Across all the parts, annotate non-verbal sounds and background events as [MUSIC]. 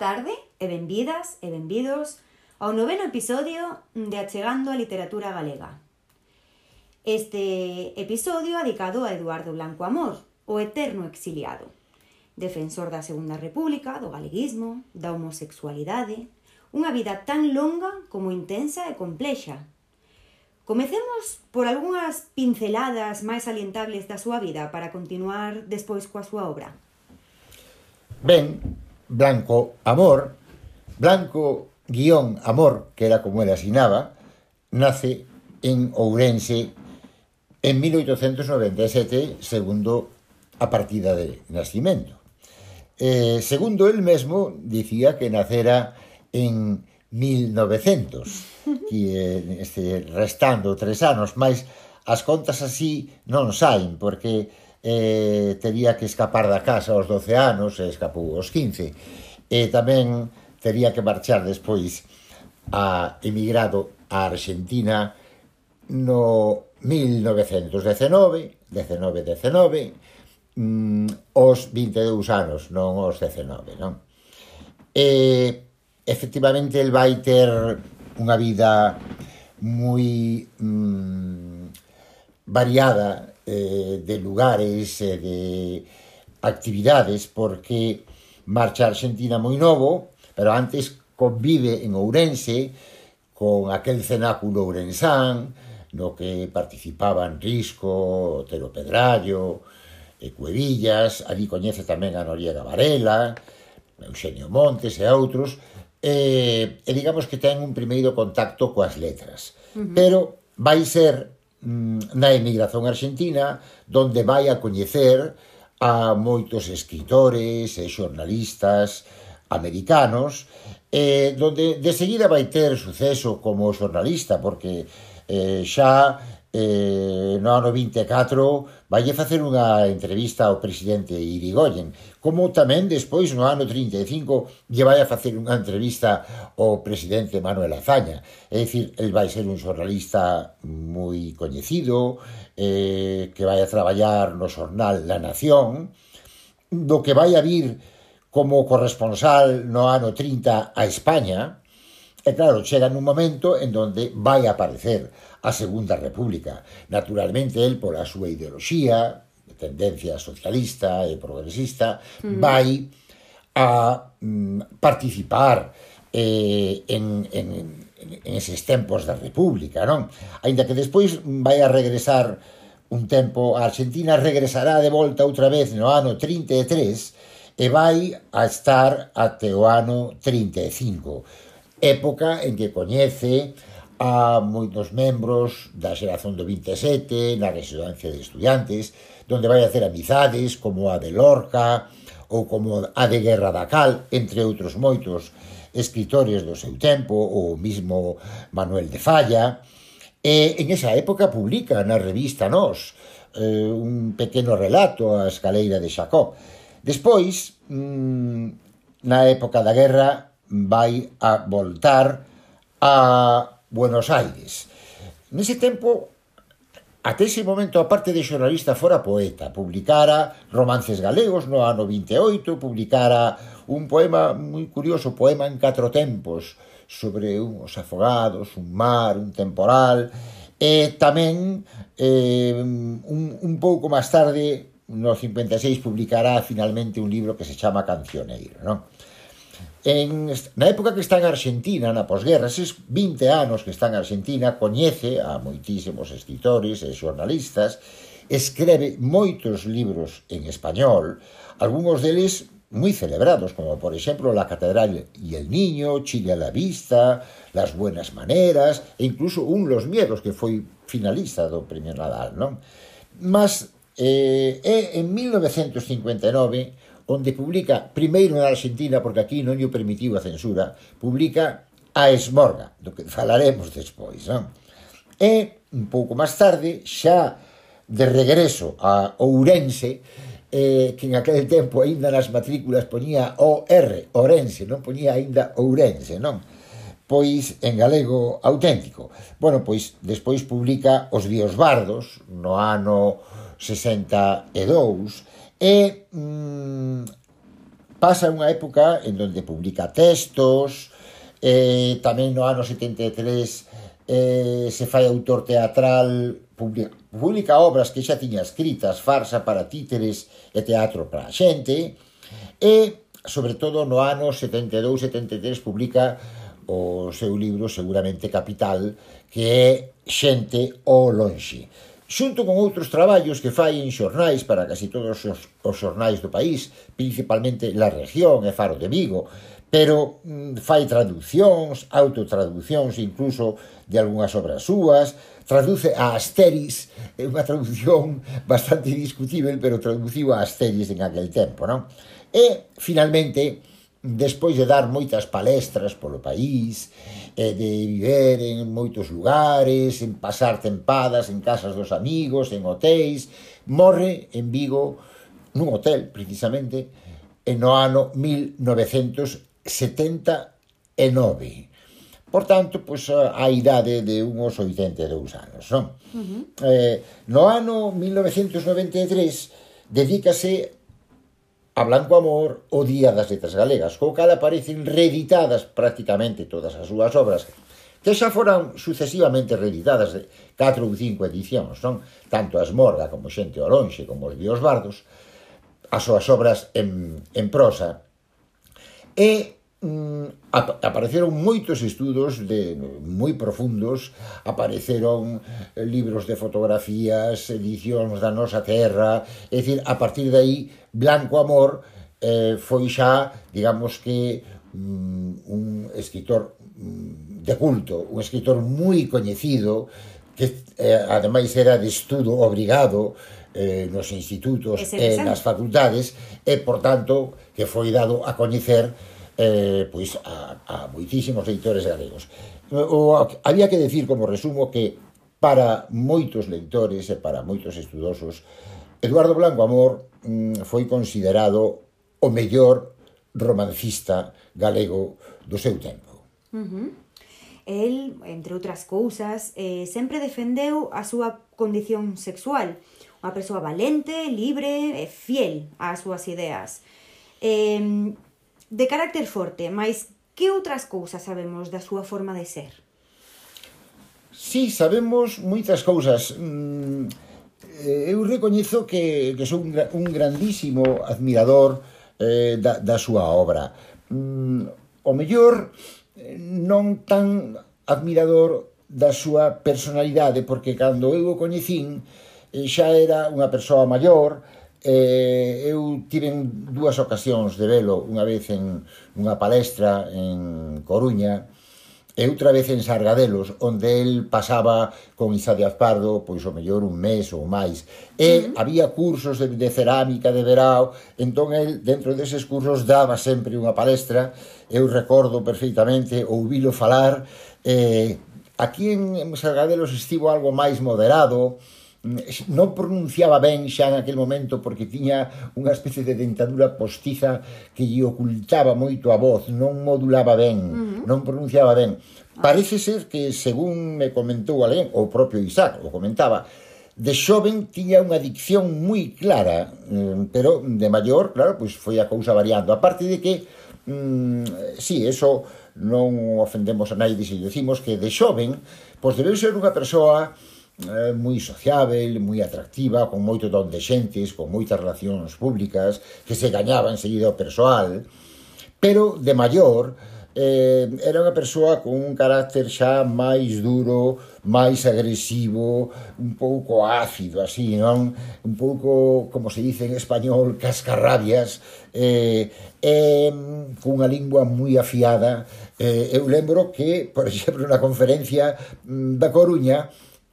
tarde e benvidas e benvidos ao noveno episodio de Achegando a Literatura Galega. Este episodio adicado a Eduardo Blanco Amor, o eterno exiliado, defensor da Segunda República, do galeguismo, da homosexualidade, unha vida tan longa como intensa e complexa. Comecemos por algunhas pinceladas máis salientables da súa vida para continuar despois coa súa obra. Ben, Blanco Amor, Blanco guión Amor, que era como él asinaba, nace en Ourense en 1897, segundo a partida de nacimento. Eh, segundo él mesmo, dicía que nacera en 1900, que este, restando tres anos, mas as contas así non saen, porque eh, tería que escapar da casa aos 12 anos, e escapou aos 15. E tamén tería que marchar despois a emigrado a Argentina no 1919, 19-19, mm, os 22 anos, non os 19, non? E efectivamente el vai ter unha vida moi mm, variada eh, de lugares, eh, de actividades, porque Marcha a Argentina moi novo, pero antes convive en Ourense con aquel cenáculo ourensán, no que participaban Risco, Otero Pedrallo, e Cuevillas, ali coñece tamén a Noriega Varela, Eugenio Montes e outros, e, e digamos que ten un primeiro contacto coas letras. Uh -huh. Pero vai ser Mm, na emigración argentina, donde vai a coñecer a moitos escritores e xornalistas americanos, eh, donde de seguida vai ter suceso como xornalista, porque eh, xa eh, no ano 24 vai facer unha entrevista ao presidente Irigoyen como tamén despois no ano 35 lle vai a facer unha entrevista ao presidente Manuel Azaña. É dicir, el vai ser un xornalista moi coñecido eh, que vai a traballar no xornal La Nación do que vai a vir como corresponsal no ano 30 a España. E claro, chega nun momento en donde vai a aparecer a Segunda República. Naturalmente, el, pola súa ideoloxía, tendencia socialista e progresista, mm. vai a mm, participar eh, en, en, en eses tempos da República, non? Ainda que despois vai a regresar un tempo, a Argentina regresará de volta outra vez no ano 33 e vai a estar até o ano 35, época en que coñece a moitos membros da xeración do 27 na residencia de estudiantes, donde vai a hacer amizades como a de Lorca ou como a de Guerra da Cal, entre outros moitos escritores do seu tempo, o mismo Manuel de Falla, e en esa época publica na revista Nos eh, un pequeno relato a escaleira de Xacó. Despois, mmm, na época da guerra, vai a voltar a Buenos Aires. Nese tempo, até ese momento, a parte de xornalista fora poeta, publicara romances galegos no ano 28, publicara un poema moi curioso, poema en catro tempos, sobre uns afogados, un mar, un temporal, e tamén eh, un, un pouco máis tarde no 56 publicará finalmente un libro que se chama Cancioneiro, non? En, na época que está en Argentina, na posguerra, eses 20 anos que está en Argentina, coñece a moitísimos escritores e xornalistas, escreve moitos libros en español, algúns deles moi celebrados, como por exemplo La Catedral y el Niño, Chile a la Vista, Las Buenas Maneras, e incluso un Los Miedos, que foi finalista do Premio Nadal, non? Mas eh, é en 1959 onde publica, primeiro na Argentina, porque aquí non lle permitiu a censura, publica a Esmorga, do que falaremos despois. Non? E, un pouco máis tarde, xa de regreso a Ourense, eh, que en aquel tempo aínda nas matrículas poñía OR, Ourense, non poñía aínda Ourense, non? Pois en galego auténtico. Bueno, pois despois publica Os Bios Bardos no ano 62 E mm, pasa unha época en donde publica textos, eh, tamén no ano 73 eh, se fai autor teatral, publica, publica obras que xa tiña escritas, farsa para títeres e teatro para a xente, e sobre todo no ano 72-73 publica o seu libro seguramente capital que é Xente o Lonxe xunto con outros traballos que fai en xornais para casi todos os, os xornais do país, principalmente La Región e Faro de Vigo, pero mm, fai traduccións, autotraduccións incluso de algunhas obras súas, traduce a Asteris, é unha traducción [LAUGHS] bastante discutível, pero traduciu a Asteris en aquel tempo, non? E, finalmente, despois de dar moitas palestras polo país, e de viver en moitos lugares, en pasar tempadas en casas dos amigos, en hotéis, morre en Vigo nun hotel, precisamente, en no ano 1979. Por tanto, pois, a idade de unos 82 anos, non? Uh -huh. eh, no ano 1993 dedícase A Blanco Amor o Día das Letras Galegas, co cal aparecen reeditadas prácticamente todas as súas obras, que xa foran sucesivamente reeditadas de 4 ou 5 edicións, non? Tanto as Morga como Xente ao Lonxe, como os Bios Bardos, as súas obras en, en prosa. E Mm, apareceron moitos estudos de moi profundos, apareceron eh, libros de fotografías, edicións da nosa terra, é dicir, a partir de aí Blanco Amor eh, foi xa, digamos que mm, un escritor mm, de culto, un escritor moi coñecido que eh, ademais era de estudo obrigado eh, nos institutos e eh, nas facultades e, por tanto, que foi dado a coñecer eh, pois a, a moitísimos leitores galegos. O, había que decir como resumo que para moitos leitores e para moitos estudosos Eduardo Blanco Amor mm, foi considerado o mellor romancista galego do seu tempo. Uh -huh. El, entre outras cousas, eh, sempre defendeu a súa condición sexual, unha persoa valente, libre e fiel ás súas ideas. Eh, de carácter forte, mais que outras cousas sabemos da súa forma de ser? Sí, sabemos moitas cousas. Mm, eh, eu recoñezo que, que sou un grandísimo admirador eh, da, da súa obra. Mm, o mellor non tan admirador da súa personalidade, porque cando eu o coñecín eh, xa era unha persoa maior, Eh, eu tiven dúas ocasións de velo, unha vez en unha palestra en Coruña e outra vez en Sargadelos, onde el pasaba con Isa de Azpardo, pois o mellor un mes ou máis. E uh -huh. había cursos de, de cerámica de verao, entón el dentro deses cursos daba sempre unha palestra, eu recordo perfeitamente, ouvilo falar, eh, aquí en Sargadelos estivo algo máis moderado, non pronunciaba ben xa naquel momento porque tiña unha especie de dentadura postiza que lle ocultaba moito a voz, non modulaba ben, uh -huh. non pronunciaba ben. Parece ser que, según me comentou alguén, o propio Isaac o comentaba, de xoven tiña unha dicción moi clara, mm, pero de maior, claro, pois foi a cousa variando. A parte de que, mm, sí, eso non ofendemos a naide se decimos que de xoven, pois debeu ser unha persoa Eh, moi sociável, moi atractiva, con moito don de xentes, con moitas relacións públicas, que se gañaba enseguida o persoal, pero de maior eh, era unha persoa con un carácter xa máis duro, máis agresivo, un pouco ácido, así, non? Un pouco, como se dice en español, cascarrabias, eh, mm, eh, con unha lingua moi afiada. Eh, eu lembro que, por exemplo, na conferencia mm, da Coruña,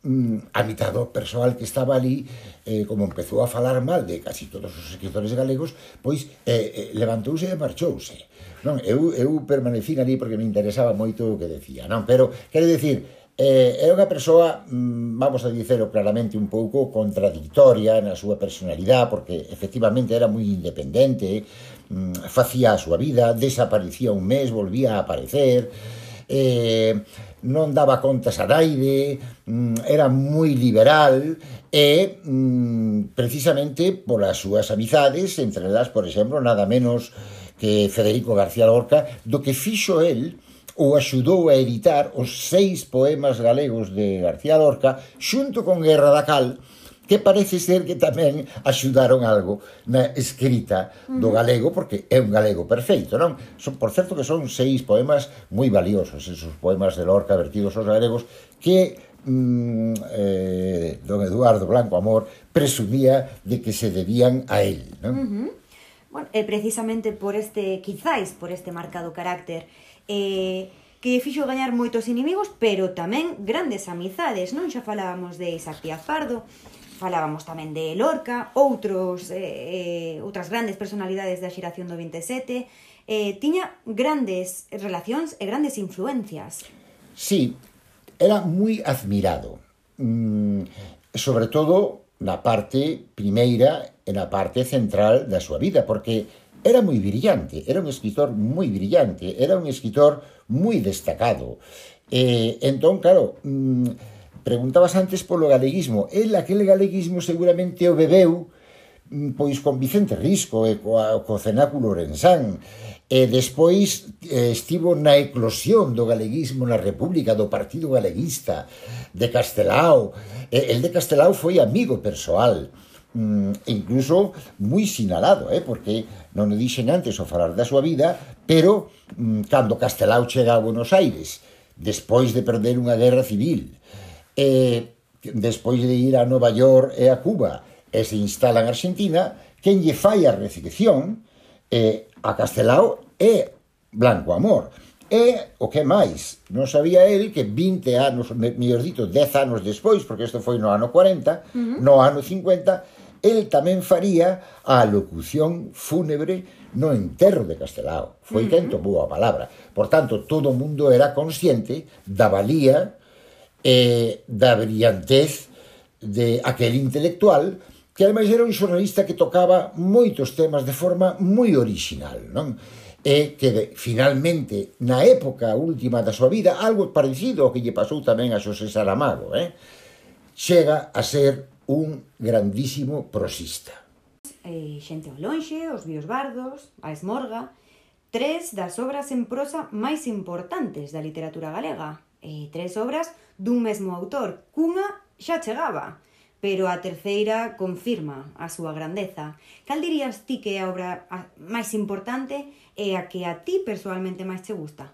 mm, a mitad do persoal que estaba ali eh, como empezou a falar mal de casi todos os escritores galegos pois eh, eh, levantouse e marchouse. Non eu, eu permanecí ali porque me interesaba moito o que decía non? Pero quero dicir Eh, é unha persoa, mm, vamos a dicelo claramente, un pouco contradictoria na súa personalidade, porque efectivamente era moi independente, mm, facía a súa vida, desaparecía un mes, volvía a aparecer, eh, non daba contas a daide, mm, era moi liberal e mm, precisamente polas súas amizades, entre elas, por exemplo, nada menos que Federico García Lorca, do que fixo el ou axudou a editar os seis poemas galegos de García Lorca xunto con Guerra da Cal, que parece ser que tamén axudaron algo na escrita do galego, porque é un galego perfeito, non? Son, por certo que son seis poemas moi valiosos, esos poemas de Lorca vertidos aos galegos, que mm, eh, don Eduardo Blanco Amor presumía de que se debían a él, non? Uh -huh. Bueno, e eh, precisamente por este, quizáis, por este marcado carácter, eh, que lle fixo gañar moitos inimigos, pero tamén grandes amizades, non? Xa falábamos de Isaac Díaz Pardo, falábamos tamén de Lorca, outros eh, eh, outras grandes personalidades da xeración do 27, eh, tiña grandes relacións e grandes influencias. Sí, era moi admirado, mm, sobre todo na parte primeira e na parte central da súa vida, porque era moi brillante, era un escritor moi brillante, era un escritor moi destacado. Eh, entón, claro, mm, Preguntabas antes polo galeguismo. El aquel galeguismo seguramente o bebeu mm, pois con Vicente Risco e coa, co cenáculo Orensán e despois eh, estivo na eclosión do galeguismo na República do Partido Galeguista de Castelao e, el de Castelao foi amigo persoal mm, e incluso moi sinalado, eh, porque non o dixen antes o falar da súa vida, pero mm, cando Castelao chega a Buenos Aires, despois de perder unha guerra civil, eh, despois de ir a Nova York e a Cuba e se instala en Argentina, quen lle fai a recepción eh, a Castelao é Blanco Amor. E o que máis, non sabía el que 20 anos, mellor dito, 10 anos despois, porque isto foi no ano 40, uh -huh. no ano 50, el tamén faría a locución fúnebre no enterro de Castelao. Foi uh -huh. quen tomou a palabra. Por tanto, todo o mundo era consciente da valía e da brillantez de aquel intelectual que ademais era un xornalista que tocaba moitos temas de forma moi original, non? E que de, finalmente na época última da súa vida algo parecido ao que lle pasou tamén a Xosé Saramago, eh? chega a ser un grandísimo prosista. E xente ao lonxe, os vios bardos, a esmorga, tres das obras en prosa máis importantes da literatura galega, e tres obras dun mesmo autor. Cunha xa chegaba, pero a terceira confirma a súa grandeza. Cal dirías ti que é a obra máis importante e a que a ti persoalmente máis che gusta?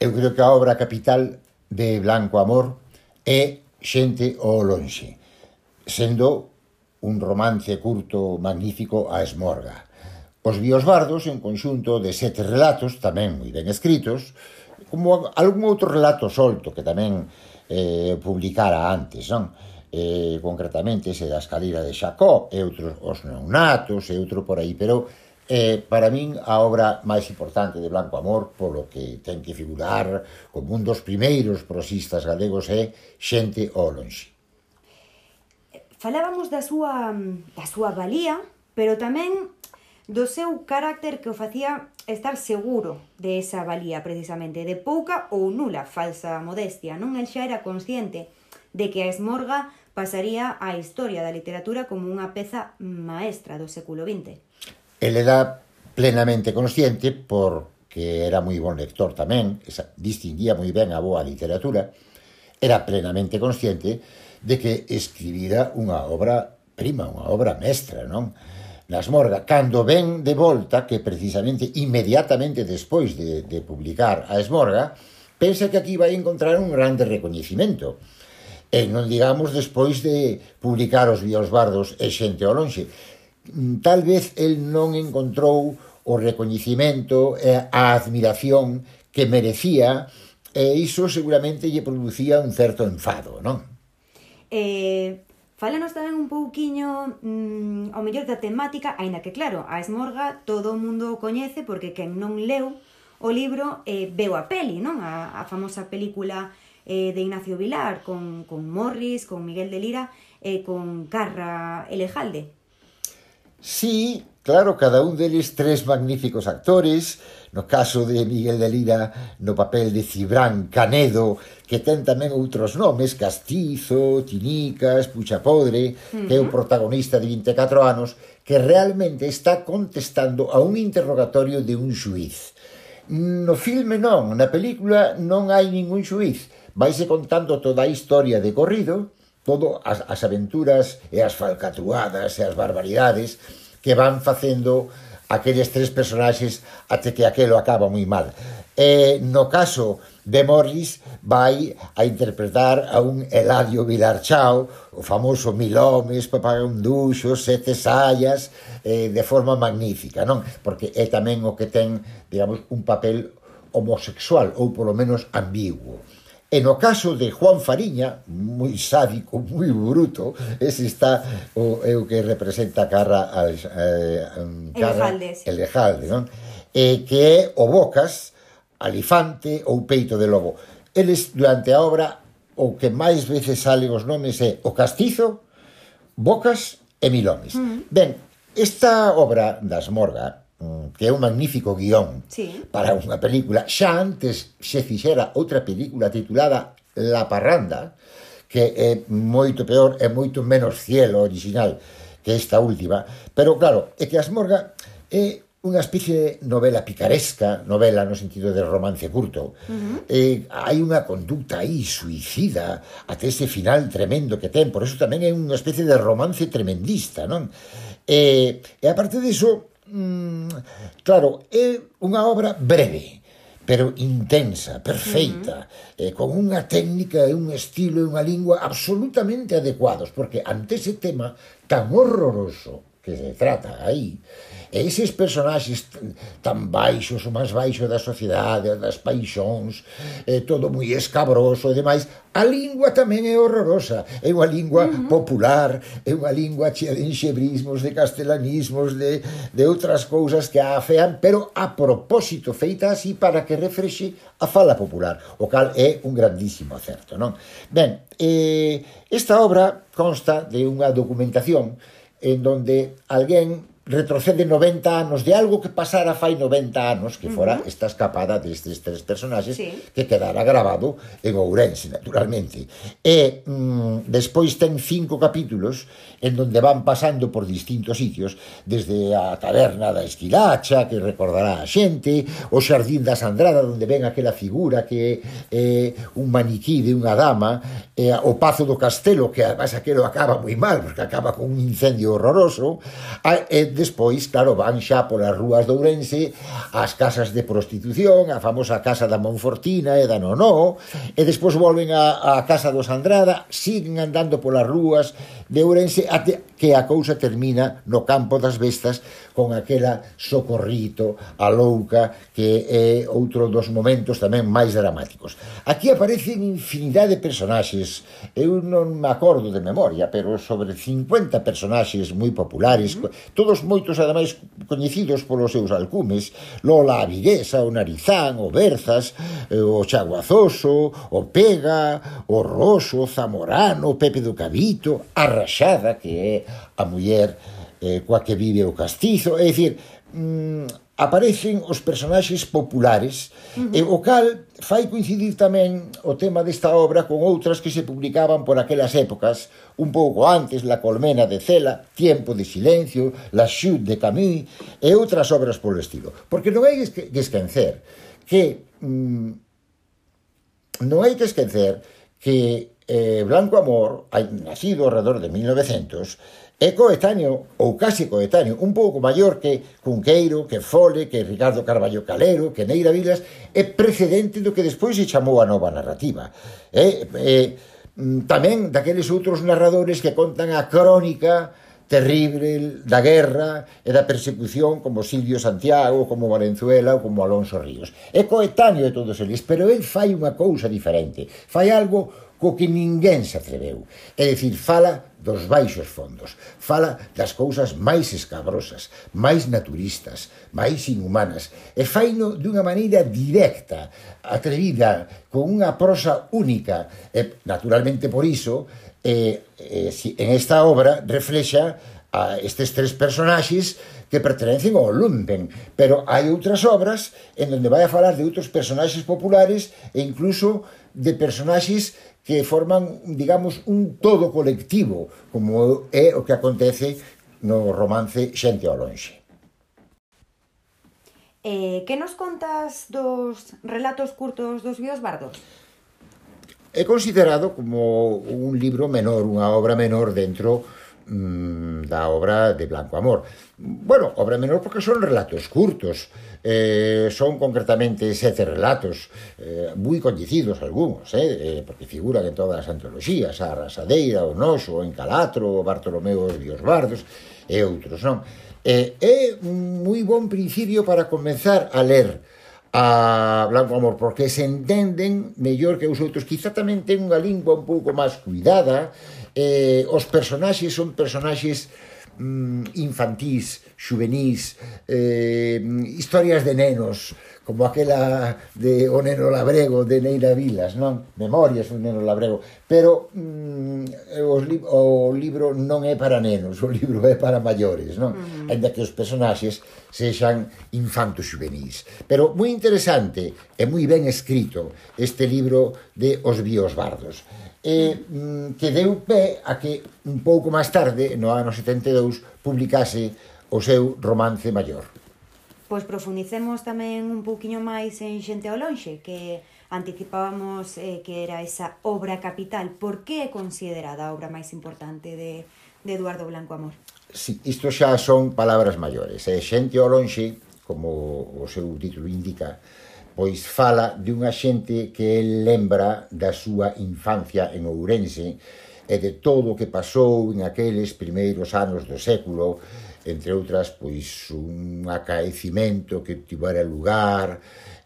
Eu creo que a obra capital de Blanco Amor é Xente ao lonxe, sendo un romance curto magnífico a esmorga. Os biosbardos, en conxunto de sete relatos tamén moi ben escritos, como algún outro relato solto que tamén eh, publicara antes, non? Eh, concretamente ese da escalera de Xacó e outros os neonatos e outro por aí, pero eh, para min a obra máis importante de Blanco Amor polo que ten que figurar como un dos primeiros prosistas galegos é Xente ao lonxe. Falábamos da súa, da súa valía, pero tamén do seu carácter que o facía estar seguro de esa valía precisamente, de pouca ou nula falsa modestia. Non el xa era consciente de que a Esmorga pasaría á historia da literatura como unha peza maestra do século XX. El era plenamente consciente porque era moi bon lector tamén, distinguía moi ben a boa literatura, era plenamente consciente de que escribira unha obra prima, unha obra mestra, non? nas Morga, cando ven de volta, que precisamente inmediatamente despois de, de publicar a Esmorga, pensa que aquí vai encontrar un grande recoñecimento. E non digamos despois de publicar os bios bardos e xente ao lonxe. Mm, tal vez el non encontrou o recoñecimento e a admiración que merecía e iso seguramente lle producía un certo enfado, non? Eh, Fálanos tamén un pouquiño mm, ao mellor da temática, aínda que claro, a Esmorga todo o mundo o coñece porque quen non leu o libro eh, veu a peli, non? A, a famosa película eh, de Ignacio Vilar con, con Morris, con Miguel de Lira e eh, con Carra Elejalde. Sí, Claro, cada un deles tres magníficos actores, no caso de Miguel de Lira no papel de Cibrán Canedo, que ten tamén outros nomes, Castizo, Tinicas, Puchapodre, uh -huh. que é o protagonista de 24 anos, que realmente está contestando a un interrogatorio de un xuiz. No filme non, na película non hai ningún xuiz. Vaise contando toda a historia de corrido, todo as, as aventuras e as falcatruadas e as barbaridades, que van facendo aqueles tres personaxes até que aquelo acaba moi mal. E no caso de Morris vai a interpretar a un Eladio Vilarchao, o famoso Mil homes, duxo, Sete Sayas, eh, de forma magnífica, non? Porque é tamén o que ten, digamos, un papel homosexual ou polo menos ambiguo. E no caso de Juan Fariña, moi sádico, moi bruto, ese está o, é o que representa Carra, al, eh, Carra Elejalde, sí. Elejalde non? E que é o Bocas, Alifante ou Peito de Lobo. Eles, durante a obra, o que máis veces salen os nomes é o Castizo, Bocas e Milomes. Mm. Ben, esta obra das Morga, que é un magnífico guión sí. para unha película. Xa antes se fixera outra película titulada La Parranda, que é moito peor e moito menos cielo original que esta última. Pero claro, é que Asmorga é unha especie de novela picaresca, novela no sentido de romance curto. Uh -huh. eh, hai unha conducta aí suicida até ese final tremendo que ten, por eso tamén é unha especie de romance tremendista, non? Eh, e aparte diso, mm, claro, é unha obra breve, pero intensa, perfeita, uh -huh. eh, con unha técnica e un estilo e unha lingua absolutamente adecuados, porque ante ese tema tan horroroso que se trata aí, E eses personaxes tan baixos, o máis baixo da sociedade, das paixóns, eh, todo moi escabroso e demais, a lingua tamén é horrorosa. É unha lingua uh -huh. popular, é unha lingua chea de enxebrismos, de castelanismos, de, de outras cousas que a afean, pero a propósito feita así para que refrexe a fala popular, o cal é un grandísimo acerto, non? Ben, eh, esta obra consta de unha documentación en donde alguén retrocede 90 anos de algo que pasara fai 90 anos que fora uh -huh. esta escapada destes tres personaxes sí. que quedara grabado en Ourense, naturalmente. E mm, despois ten cinco capítulos en donde van pasando por distintos sitios, desde a taberna da Esquilacha, que recordará a xente, o Xardín da Sandrada, onde ven aquela figura que é eh, un maniquí de unha dama, eh, o Pazo do Castelo, que además aquelo acaba moi mal, porque acaba con un incendio horroroso, a, eh, Despois, claro, van xa polas rúas de Ourense as casas de prostitución, a famosa casa da Monfortina e da Nonó, e despois volven á, a casa dos Andrada, siguen andando polas rúas de Ourense até que a cousa termina no campo das bestas con aquela socorrito a louca que é outro dos momentos tamén máis dramáticos. Aquí aparecen infinidade de personaxes, eu non me acordo de memoria, pero sobre 50 personaxes moi populares, todos moitos ademais coñecidos polos seus alcumes, Lola a Viguesa, o Narizán, o Berzas, eh, o Chaguazoso, o Pega, o Roso, o Zamorano, o Pepe do Cabito, a Raxada, que é a muller eh, coa que vive o castizo, é dicir, mm, aparecen os personaxes populares, uh -huh. e o cal fai coincidir tamén o tema desta obra con outras que se publicaban por aquelas épocas, un pouco antes, La colmena de Cela, Tiempo de silencio, La chute de Camus e outras obras polo estilo. Porque non hai que esquecer que mm, non hai que esquecer que eh, Blanco Amor, nacido alrededor de 1900, é coetáneo ou casi coetáneo, un pouco maior que Cunqueiro, que Fole, que Ricardo Carballo Calero, que Neira Vilas, é precedente do que despois se chamou a nova narrativa. É, é mm, tamén daqueles outros narradores que contan a crónica terrible da guerra e da persecución como Silvio Santiago, como Valenzuela ou como Alonso Ríos. É coetáneo de todos eles, pero el fai unha cousa diferente, fai algo co que ninguén se atreveu. É dicir, fala dos baixos fondos, fala das cousas máis escabrosas, máis naturistas, máis inhumanas, e faino dunha maneira directa, atrevida, con unha prosa única, e naturalmente por iso, eh, eh, si, en esta obra reflexa a estes tres personaxes que pertenecen ao Lumpen, pero hai outras obras en donde vai a falar de outros personaxes populares e incluso de personaxes que forman, digamos, un todo colectivo, como é o que acontece no romance Xente ao lonxe. Eh, que nos contas dos relatos curtos dos Bios Bardos? É considerado como un libro menor, unha obra menor dentro Mm, da obra de Blanco Amor. Bueno, obra menor porque son relatos curtos, eh, son concretamente sete relatos, eh, moi coñecidos algúns, eh, eh, porque figuran en todas as antoloxías, a Rasadeira, o Noso, o Encalatro, o Bartolomeo e os Bardos, e outros, non? Eh, é un moi bon principio para comenzar a ler a Blanco Amor, porque se entenden mellor que os outros. Quizá tamén ten unha lingua un pouco máis cuidada, eh, os personaxes son personaxes mm, infantís, xuvenís, eh, historias de nenos, como aquela de O Neno Labrego de Neira Vilas, non? Memorias do Neno Labrego, pero mm, os li o libro non é para nenos, [LAUGHS] o libro é para maiores, non? Uh -huh. Ainda que os personaxes sexan infantos juvenís. Pero moi interesante e moi ben escrito este libro de Os Bios Bardos e mm, que deu pé a que un pouco máis tarde, no ano 72, publicase o seu romance maior. Pois profundicemos tamén un pouquiño máis en Xente ao lonxe, que anticipábamos eh, que era esa obra capital. Por que é considerada a obra máis importante de, de Eduardo Blanco Amor? Si, isto xa son palabras maiores. Eh? Xente ao lonxe, como o seu título indica, pois fala dunha xente que el lembra da súa infancia en Ourense e de todo o que pasou en aqueles primeiros anos do século entre outras, pois un acaecimento que tivera lugar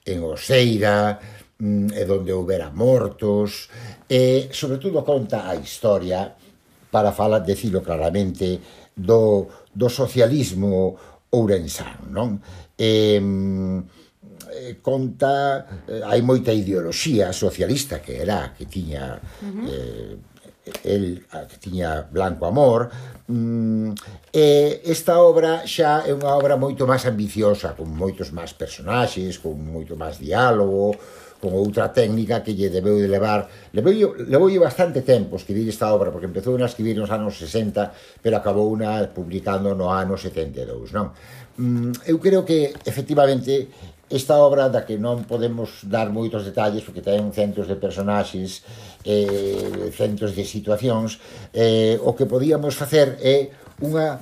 en Oseira, mm, e donde houbera mortos, e sobre todo conta a historia para falar, decilo claramente, do, do socialismo ourensán, non? E, mm, conta eh, hai moita ideoloxía socialista que era que tiña uh -huh. eh, el que tiña Blanco Amor mm, e esta obra xa é unha obra moito máis ambiciosa con moitos máis personaxes con moito máis diálogo con outra técnica que lle debeu de levar levou, levou bastante tempo escribir esta obra porque empezou a escribir nos anos 60 pero acabou una publicando no ano 72 non? Mm, eu creo que efectivamente Esta obra da que non podemos dar moitos detalles porque ten centros de personaxes, eh, centros de situacións, eh, o que podíamos facer é unha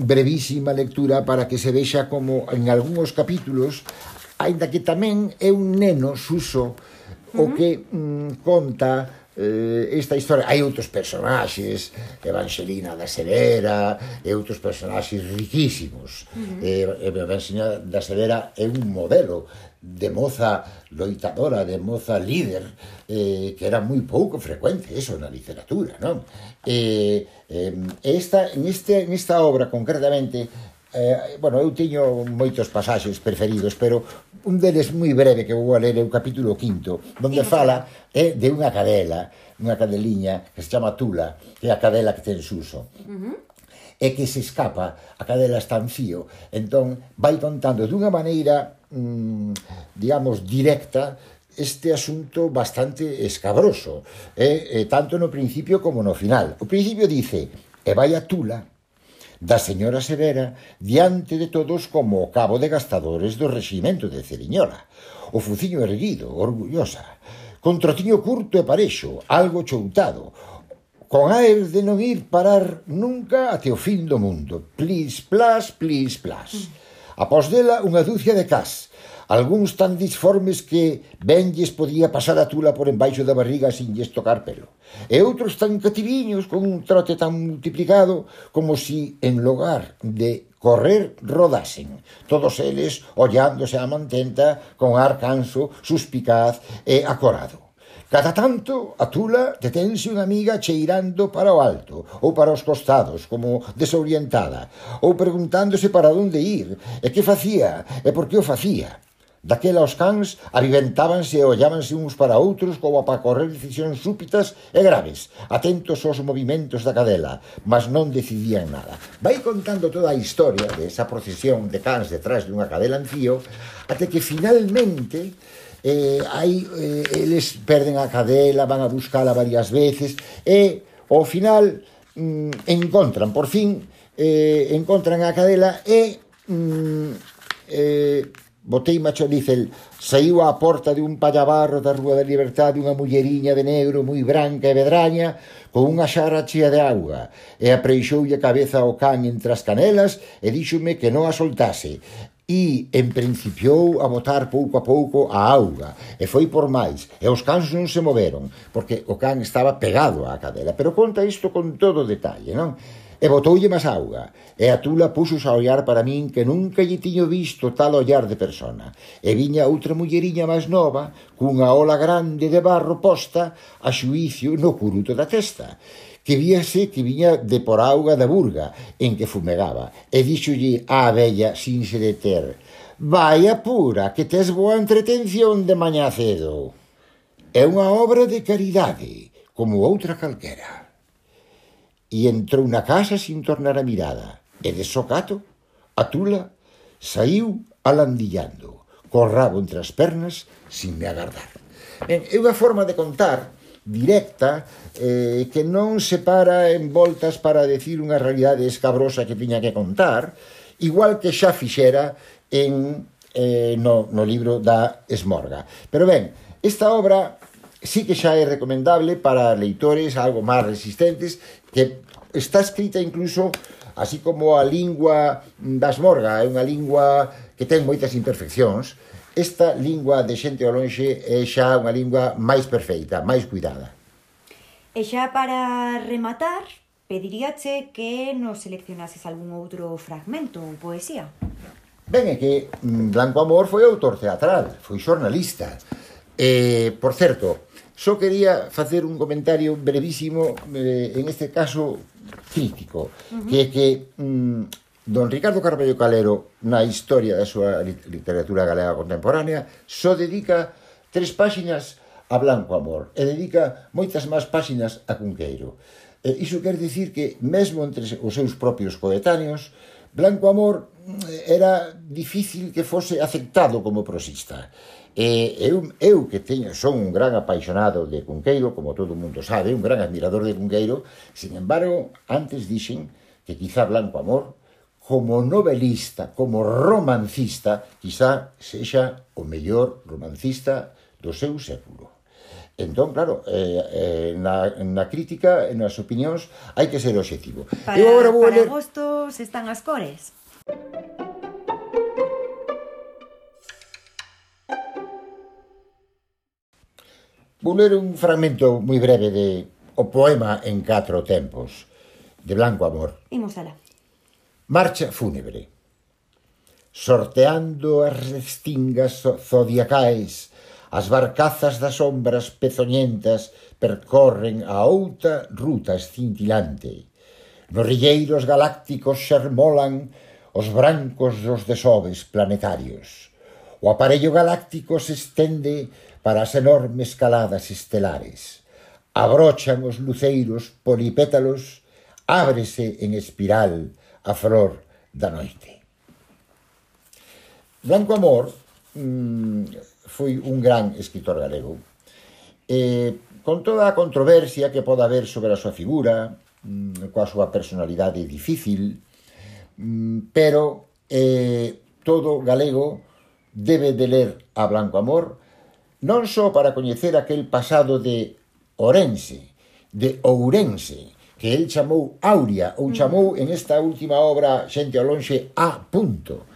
brevísima lectura para que se vexa como en algúns capítulos, aínda que tamén é un neno suso o que mm, conta eh, esta historia hai outros personaxes Evangelina da Severa e outros personaxes riquísimos uh -huh. eh, Evangelina da Severa é un modelo de moza loitadora, de moza líder eh, que era moi pouco frecuente eso na literatura non? Eh, eh, esta, en, este, en esta obra concretamente Eh, bueno, eu tiño moitos pasaxes preferidos, pero un deles moi breve que vou a ler é o capítulo quinto, donde fala é eh, de unha cadela, unha cadeliña que se chama Tula, que é a cadela que ten Suso. Uh -huh é que se escapa, a cadela está en fío. Entón, vai contando dunha maneira, mm, digamos, directa, este asunto bastante escabroso, eh, eh, tanto no principio como no final. O principio dice, e vai a Tula, da señora Severa diante de todos como o cabo de gastadores do reximento de Ceriñola, o fuciño erguido, orgullosa, con trotiño curto e parexo, algo choutado, con aer de non ir parar nunca até o fin do mundo. Plis, plas, plis, plas. Após dela, unha dúcia de cas, algúns tan disformes que benlles podía pasar a tula por embaixo da barriga sin lles tocar pelo, e outros tan cativiños con un trote tan multiplicado como si en lugar de correr rodasen, todos eles ollándose a mantenta con ar canso, suspicaz e acorado. Cada tanto, a tula detense unha amiga cheirando para o alto ou para os costados, como desorientada, ou preguntándose para onde ir, e que facía, e por que o facía. Daquela os cans aviventábanse e ollábanse uns para outros como para correr decisións súpitas e graves, atentos aos movimentos da cadela, mas non decidían nada. Vai contando toda a historia de esa procesión de cans detrás dunha cadela en fío, até que finalmente eh, hai, eh, eles perden a cadela, van a buscala varias veces, e ao final mm, encontran, por fin, eh, encontran a cadela e... Mm, eh, Botei macho dizel, saiu á porta de un pallabarro da Rúa da Libertade unha mulleriña de negro moi branca e vedraña con unha xara chea de auga e apreixoulle a cabeza ao can entre as canelas e díxome que non a soltase e en principiou a botar pouco a pouco a auga e foi por máis e os cans non se moveron porque o can estaba pegado á cadela pero conta isto con todo detalle non? e botoulle máis auga, e a tula puxos a ollar para min que nunca lle tiño visto tal ollar de persona, e viña outra mulleriña máis nova, cunha ola grande de barro posta a xuicio no curuto da testa, que víase que viña de por auga da burga en que fumegaba, e díxolle á abella sin se deter, vai apura que tes boa entretención de mañá cedo. É unha obra de caridade, como outra calquera e entrou na casa sin tornar a mirada. E de socato, a tula saiu alandillando, co rabo entre as pernas, sin me agardar. Ben, é unha forma de contar directa eh, que non se para en voltas para decir unha realidade escabrosa que tiña que contar, igual que xa fixera en, eh, no, no libro da Esmorga. Pero ben, esta obra sí que xa é recomendable para leitores algo máis resistentes que está escrita incluso así como a lingua das Morga, é unha lingua que ten moitas imperfeccións, esta lingua de xente ao lonxe é xa unha lingua máis perfeita, máis cuidada. E xa para rematar, pediríache que nos seleccionases algún outro fragmento ou poesía. Ben, é que mm, Blanco Amor foi autor teatral, foi xornalista. Eh, por certo, Só quería facer un comentario brevísimo, eh, en este caso crítico, uh -huh. que é que mm, don Ricardo Carballo Calero, na historia da súa literatura galega contemporánea, só dedica tres páxinas a Blanco Amor e dedica moitas máis páxinas a Cunqueiro. E iso quer dicir que, mesmo entre os seus propios coetáneos, Blanco Amor mm, era difícil que fose aceptado como prosista. E eu, eu que teño, son un gran apaixonado de Cunqueiro, como todo o mundo sabe, un gran admirador de Cunqueiro, sin embargo, antes dixen que quizá Blanco Amor, como novelista, como romancista, quizá sexa o mellor romancista do seu século. Entón, claro, eh, eh, na, na crítica, nas opinións, hai que ser objetivo. Para, Eu agora vou para ler... gostos están as cores. Vou ler un fragmento moi breve de O poema en catro tempos, de Blanco Amor. Imos alá. Marcha fúnebre. Sorteando as restingas zodiacais, as barcazas das sombras pezoñentas percorren a outra ruta escintilante. Nos rilleiros galácticos xermolan os brancos dos desoves planetarios. O aparello galáctico se estende para as enormes caladas estelares. Abrochan os luceiros polipétalos, ábrese en espiral a flor da noite. Blanco Amor mmm, foi un gran escritor galego. Eh, con toda a controversia que poda haber sobre a súa figura, mmm, coa súa personalidade difícil, mmm, pero eh, todo galego debe de ler a Blanco Amor non só para coñecer aquel pasado de Orense, de Ourense, que el chamou Aurea, ou mm. chamou en esta última obra Xente ao lonxe A punto.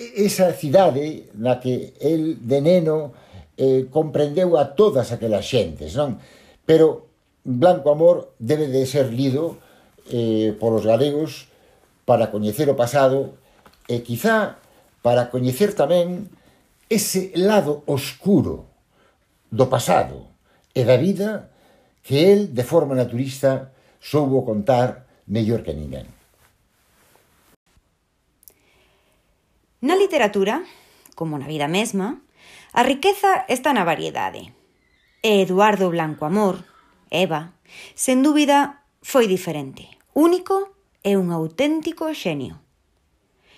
Esa cidade na que el de neno eh, comprendeu a todas aquelas xentes, non? Pero Blanco Amor debe de ser lido eh, polos galegos para coñecer o pasado e quizá para coñecer tamén ese lado oscuro do pasado e da vida que el, de forma naturista, soubo contar mellor que ninguén. Na literatura, como na vida mesma, a riqueza está na variedade. E Eduardo Blanco Amor, Eva, sen dúbida, foi diferente. Único e un auténtico xenio.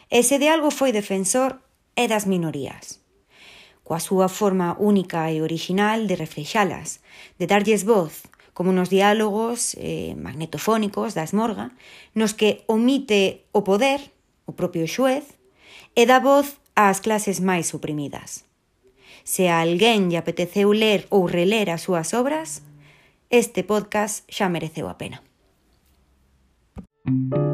E se de algo foi defensor, é das minorías coa súa forma única e orixinal de reflexalas, de darlles voz, como nos diálogos eh, magnetofónicos da Esmorga, nos que omite o poder, o propio xuez, e dá voz ás clases máis suprimidas. Se a alguén lle apeteceu ler ou reler as súas obras, este podcast xa mereceu a pena. Thank you.